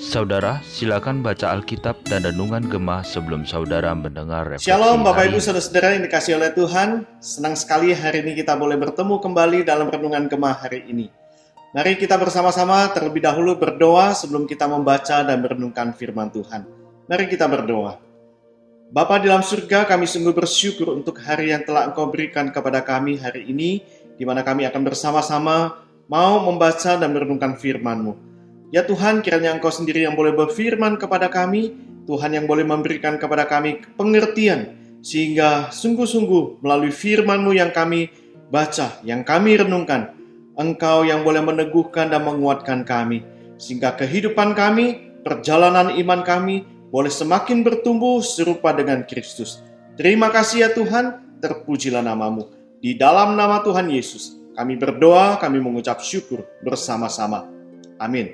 Saudara, silakan baca Alkitab dan Renungan Gemah sebelum saudara mendengar refleksi Shalom Bapak Ibu Saudara-saudara yang dikasih oleh Tuhan. Senang sekali hari ini kita boleh bertemu kembali dalam Renungan Gemah hari ini. Mari kita bersama-sama terlebih dahulu berdoa sebelum kita membaca dan merenungkan firman Tuhan. Mari kita berdoa. Bapa di dalam surga, kami sungguh bersyukur untuk hari yang telah Engkau berikan kepada kami hari ini, di mana kami akan bersama-sama mau membaca dan merenungkan firman-Mu. Ya Tuhan, kiranya Engkau sendiri yang boleh berfirman kepada kami, Tuhan yang boleh memberikan kepada kami pengertian, sehingga sungguh-sungguh melalui firman-Mu yang kami baca, yang kami renungkan, Engkau yang boleh meneguhkan dan menguatkan kami, sehingga kehidupan kami, perjalanan iman kami, boleh semakin bertumbuh serupa dengan Kristus. Terima kasih ya Tuhan, terpujilah namamu. Di dalam nama Tuhan Yesus, kami berdoa, kami mengucap syukur bersama-sama. Amin.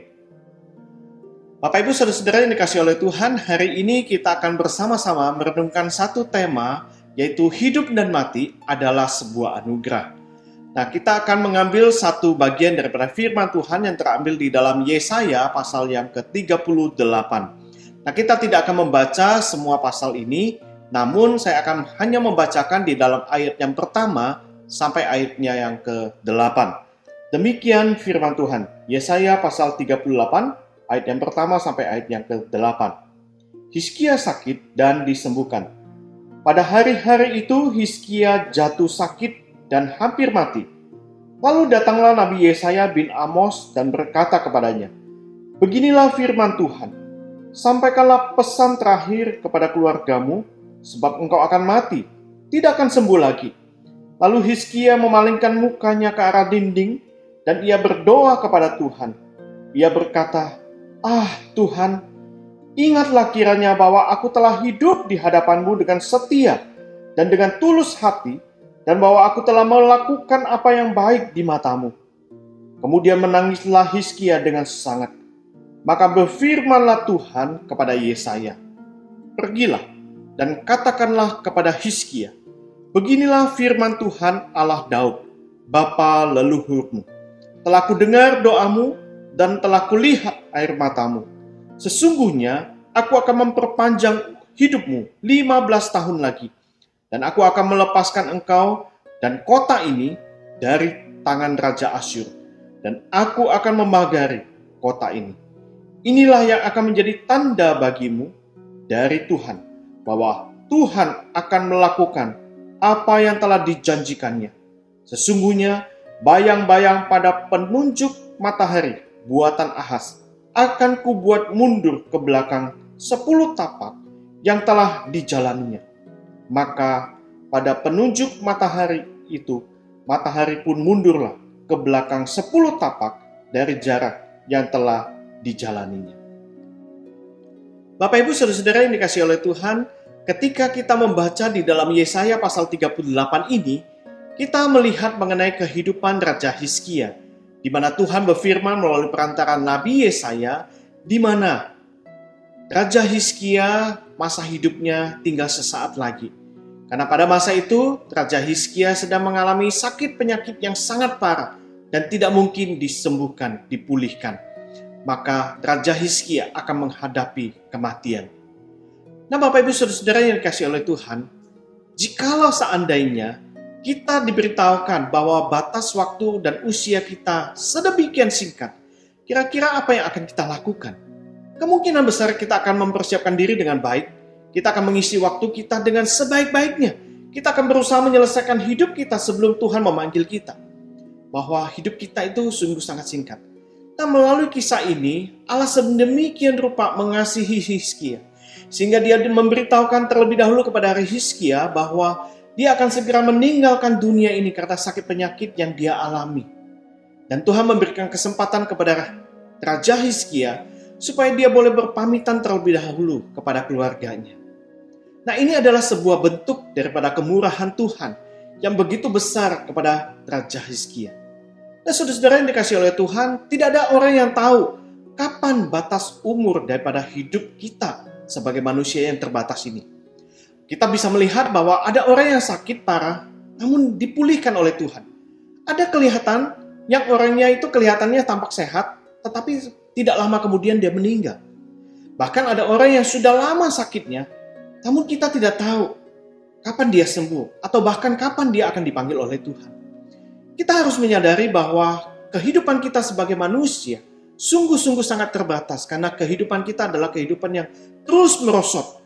Bapak Ibu Saudara-saudara yang dikasih oleh Tuhan, hari ini kita akan bersama-sama merenungkan satu tema, yaitu hidup dan mati adalah sebuah anugerah. Nah, kita akan mengambil satu bagian daripada firman Tuhan yang terambil di dalam Yesaya pasal yang ke-38. Nah, kita tidak akan membaca semua pasal ini, namun saya akan hanya membacakan di dalam ayat yang pertama sampai ayatnya yang ke-8. Demikian firman Tuhan. Yesaya pasal 38 ayat yang pertama sampai ayat yang ke-8. Hiskia sakit dan disembuhkan. Pada hari-hari itu Hiskia jatuh sakit dan hampir mati. Lalu datanglah Nabi Yesaya bin Amos dan berkata kepadanya, Beginilah firman Tuhan, sampaikanlah pesan terakhir kepada keluargamu, sebab engkau akan mati, tidak akan sembuh lagi. Lalu Hiskia memalingkan mukanya ke arah dinding, dan ia berdoa kepada Tuhan. Ia berkata, Ah Tuhan, ingatlah kiranya bahwa aku telah hidup di hadapanmu dengan setia dan dengan tulus hati, dan bahwa aku telah melakukan apa yang baik di matamu. Kemudian menangislah Hizkia dengan sangat. Maka berfirmanlah Tuhan kepada Yesaya, Pergilah dan katakanlah kepada Hizkia, Beginilah firman Tuhan Allah Daud, Bapa leluhurmu. Telah kudengar doamu dan telah kulihat air matamu. Sesungguhnya aku akan memperpanjang hidupmu 15 tahun lagi. Dan aku akan melepaskan engkau dan kota ini dari tangan Raja Asyur. Dan aku akan memagari kota ini. Inilah yang akan menjadi tanda bagimu dari Tuhan. Bahwa Tuhan akan melakukan apa yang telah dijanjikannya. Sesungguhnya bayang-bayang pada penunjuk matahari buatan Ahas akan kubuat mundur ke belakang sepuluh tapak yang telah dijalaninya. Maka pada penunjuk matahari itu, matahari pun mundurlah ke belakang sepuluh tapak dari jarak yang telah dijalaninya. Bapak Ibu Saudara-saudara yang dikasih oleh Tuhan, ketika kita membaca di dalam Yesaya pasal 38 ini, kita melihat mengenai kehidupan Raja Hizkia di mana Tuhan berfirman melalui perantara Nabi Yesaya, di mana Raja Hizkia masa hidupnya tinggal sesaat lagi. Karena pada masa itu, Raja Hizkia sedang mengalami sakit penyakit yang sangat parah dan tidak mungkin disembuhkan, dipulihkan. Maka Raja Hizkia akan menghadapi kematian. Nah Bapak Ibu Saudara-saudara yang dikasih oleh Tuhan, jikalau seandainya kita diberitahukan bahwa batas waktu dan usia kita sedemikian singkat. Kira-kira apa yang akan kita lakukan? Kemungkinan besar kita akan mempersiapkan diri dengan baik. Kita akan mengisi waktu kita dengan sebaik-baiknya. Kita akan berusaha menyelesaikan hidup kita sebelum Tuhan memanggil kita. Bahwa hidup kita itu sungguh sangat singkat. Dan melalui kisah ini, Allah sedemikian rupa mengasihi Hizkia. Sehingga dia memberitahukan terlebih dahulu kepada Hizkia bahwa dia akan segera meninggalkan dunia ini karena sakit penyakit yang dia alami. Dan Tuhan memberikan kesempatan kepada Raja Hizkia supaya dia boleh berpamitan terlebih dahulu kepada keluarganya. Nah ini adalah sebuah bentuk daripada kemurahan Tuhan yang begitu besar kepada Raja Hizkia. Nah saudara-saudara yang dikasih oleh Tuhan, tidak ada orang yang tahu kapan batas umur daripada hidup kita sebagai manusia yang terbatas ini. Kita bisa melihat bahwa ada orang yang sakit parah, namun dipulihkan oleh Tuhan. Ada kelihatan yang orangnya itu kelihatannya tampak sehat, tetapi tidak lama kemudian dia meninggal. Bahkan ada orang yang sudah lama sakitnya, namun kita tidak tahu kapan dia sembuh atau bahkan kapan dia akan dipanggil oleh Tuhan. Kita harus menyadari bahwa kehidupan kita sebagai manusia sungguh-sungguh sangat terbatas karena kehidupan kita adalah kehidupan yang terus merosot.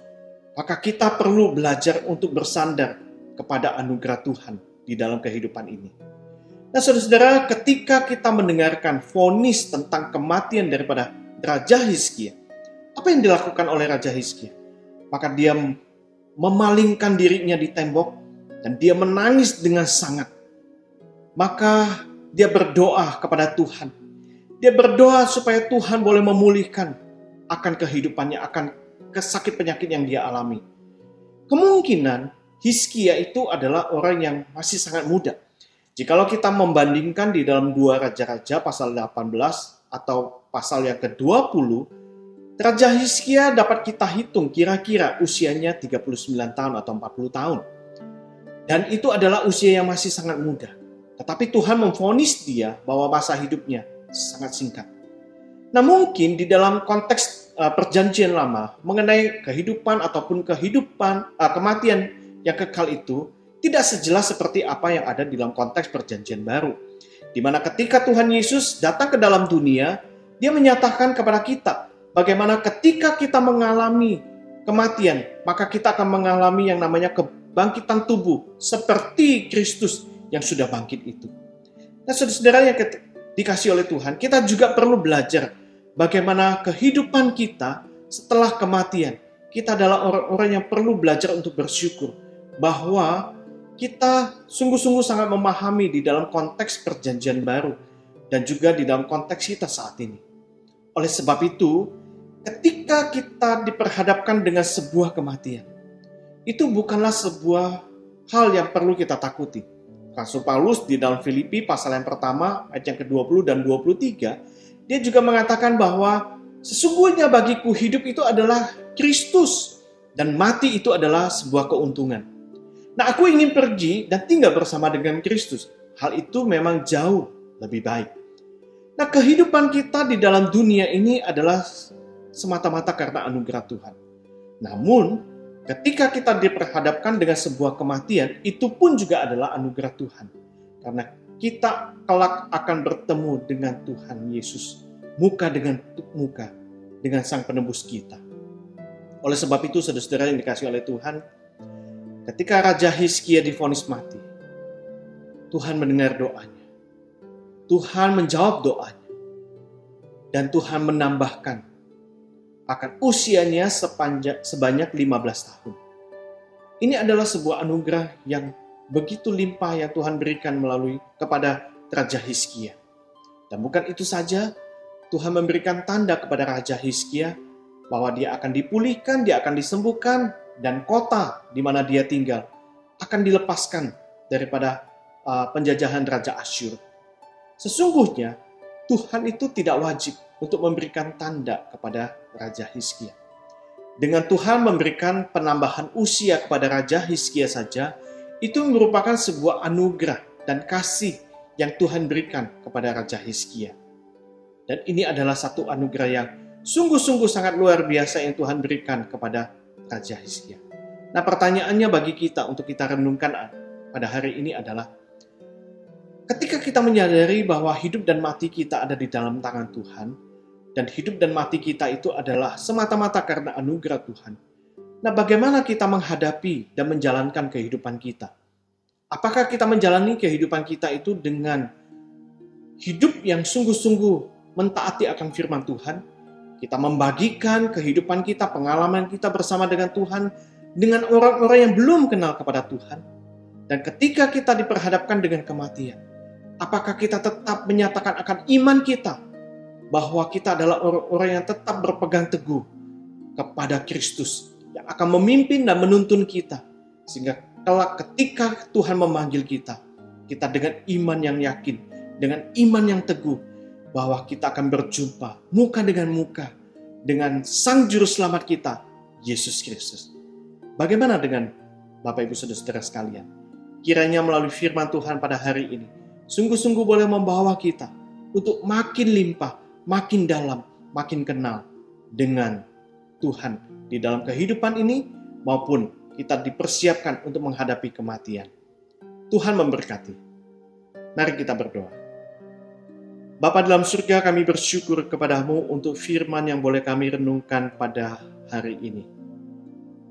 Maka kita perlu belajar untuk bersandar kepada anugerah Tuhan di dalam kehidupan ini. Nah, saudara-saudara, ketika kita mendengarkan vonis tentang kematian daripada Raja Hizkia, apa yang dilakukan oleh Raja Hizkia? Maka dia memalingkan dirinya di tembok dan dia menangis dengan sangat. Maka dia berdoa kepada Tuhan. Dia berdoa supaya Tuhan boleh memulihkan akan kehidupannya, akan kesakit penyakit yang dia alami. Kemungkinan Hizkia itu adalah orang yang masih sangat muda. Jikalau kita membandingkan di dalam dua Raja-Raja pasal 18 atau pasal yang ke-20, Raja Hizkia dapat kita hitung kira-kira usianya 39 tahun atau 40 tahun. Dan itu adalah usia yang masih sangat muda. Tetapi Tuhan memfonis dia bahwa masa hidupnya sangat singkat. Nah mungkin di dalam konteks uh, perjanjian lama mengenai kehidupan ataupun kehidupan uh, kematian yang kekal itu tidak sejelas seperti apa yang ada di dalam konteks perjanjian baru. Di mana ketika Tuhan Yesus datang ke dalam dunia, dia menyatakan kepada kita bagaimana ketika kita mengalami kematian, maka kita akan mengalami yang namanya kebangkitan tubuh seperti Kristus yang sudah bangkit itu. Nah, saudara-saudara yang dikasih oleh Tuhan, kita juga perlu belajar bagaimana kehidupan kita setelah kematian. Kita adalah orang-orang yang perlu belajar untuk bersyukur bahwa kita sungguh-sungguh sangat memahami di dalam konteks perjanjian baru dan juga di dalam konteks kita saat ini. Oleh sebab itu, ketika kita diperhadapkan dengan sebuah kematian, itu bukanlah sebuah hal yang perlu kita takuti. Rasul Paulus di dalam Filipi pasal yang pertama ayat yang ke-20 dan 23, dia juga mengatakan bahwa sesungguhnya bagiku hidup itu adalah Kristus dan mati itu adalah sebuah keuntungan. Nah, aku ingin pergi dan tinggal bersama dengan Kristus. Hal itu memang jauh lebih baik. Nah, kehidupan kita di dalam dunia ini adalah semata-mata karena anugerah Tuhan. Namun, ketika kita diperhadapkan dengan sebuah kematian, itu pun juga adalah anugerah Tuhan. Karena kita kelak akan bertemu dengan Tuhan Yesus, muka dengan muka, dengan Sang Penebus kita. Oleh sebab itu, saudara-saudara yang dikasih oleh Tuhan, Ketika Raja Hizkia difonis mati, Tuhan mendengar doanya. Tuhan menjawab doanya. Dan Tuhan menambahkan akan usianya sepanjang, sebanyak 15 tahun. Ini adalah sebuah anugerah yang begitu limpah yang Tuhan berikan melalui kepada Raja Hizkia. Dan bukan itu saja, Tuhan memberikan tanda kepada Raja Hizkia bahwa dia akan dipulihkan, dia akan disembuhkan, dan kota di mana dia tinggal akan dilepaskan daripada uh, penjajahan Raja Asyur. Sesungguhnya Tuhan itu tidak wajib untuk memberikan tanda kepada Raja Hizkia. Dengan Tuhan memberikan penambahan usia kepada Raja Hizkia saja, itu merupakan sebuah anugerah dan kasih yang Tuhan berikan kepada Raja Hizkia. Dan ini adalah satu anugerah yang sungguh-sungguh sangat luar biasa yang Tuhan berikan kepada Raja Hizkia. Nah pertanyaannya bagi kita untuk kita renungkan pada hari ini adalah ketika kita menyadari bahwa hidup dan mati kita ada di dalam tangan Tuhan dan hidup dan mati kita itu adalah semata-mata karena anugerah Tuhan. Nah bagaimana kita menghadapi dan menjalankan kehidupan kita? Apakah kita menjalani kehidupan kita itu dengan hidup yang sungguh-sungguh mentaati akan firman Tuhan kita membagikan kehidupan kita, pengalaman kita bersama dengan Tuhan, dengan orang-orang yang belum kenal kepada Tuhan. Dan ketika kita diperhadapkan dengan kematian, apakah kita tetap menyatakan akan iman kita bahwa kita adalah orang-orang yang tetap berpegang teguh kepada Kristus yang akan memimpin dan menuntun kita sehingga kelak ketika Tuhan memanggil kita, kita dengan iman yang yakin, dengan iman yang teguh, bahwa kita akan berjumpa muka dengan muka dengan Sang Juru Selamat kita, Yesus Kristus. Bagaimana dengan Bapak Ibu Saudara-saudara sekalian? Kiranya melalui firman Tuhan pada hari ini, sungguh-sungguh boleh membawa kita untuk makin limpah, makin dalam, makin kenal dengan Tuhan di dalam kehidupan ini maupun kita dipersiapkan untuk menghadapi kematian. Tuhan memberkati. Mari kita berdoa. Bapa dalam surga kami bersyukur kepadamu untuk firman yang boleh kami renungkan pada hari ini.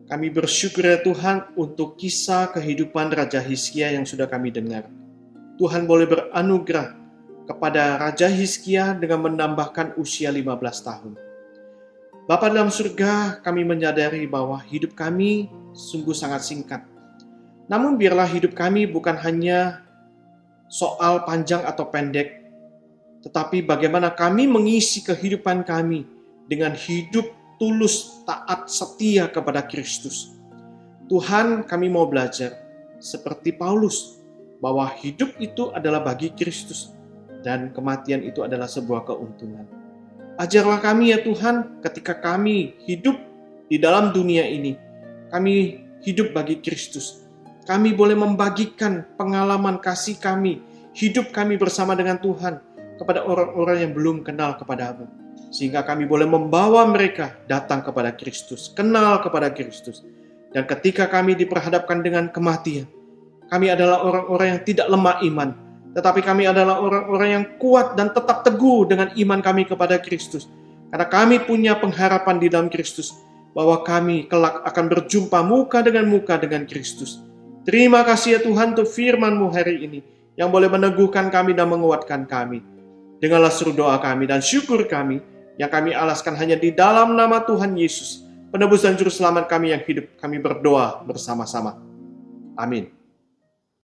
Kami bersyukur ya Tuhan untuk kisah kehidupan Raja Hizkia yang sudah kami dengar. Tuhan boleh beranugerah kepada Raja Hizkia dengan menambahkan usia 15 tahun. Bapa dalam surga, kami menyadari bahwa hidup kami sungguh sangat singkat. Namun biarlah hidup kami bukan hanya soal panjang atau pendek, tetapi bagaimana kami mengisi kehidupan kami dengan hidup tulus, taat, setia kepada Kristus. Tuhan, kami mau belajar seperti Paulus bahwa hidup itu adalah bagi Kristus dan kematian itu adalah sebuah keuntungan. Ajarlah kami ya Tuhan ketika kami hidup di dalam dunia ini, kami hidup bagi Kristus. Kami boleh membagikan pengalaman kasih kami, hidup kami bersama dengan Tuhan, kepada orang-orang yang belum kenal kepadamu. Sehingga kami boleh membawa mereka datang kepada Kristus, kenal kepada Kristus. Dan ketika kami diperhadapkan dengan kematian, kami adalah orang-orang yang tidak lemah iman, tetapi kami adalah orang-orang yang kuat dan tetap teguh dengan iman kami kepada Kristus. Karena kami punya pengharapan di dalam Kristus, bahwa kami kelak akan berjumpa muka dengan muka dengan Kristus. Terima kasih ya Tuhan untuk firman-Mu hari ini, yang boleh meneguhkan kami dan menguatkan kami. Dengarlah seru doa kami dan syukur kami yang kami alaskan hanya di dalam nama Tuhan Yesus, penebus dan juru selamat kami yang hidup. Kami berdoa bersama-sama. Amin.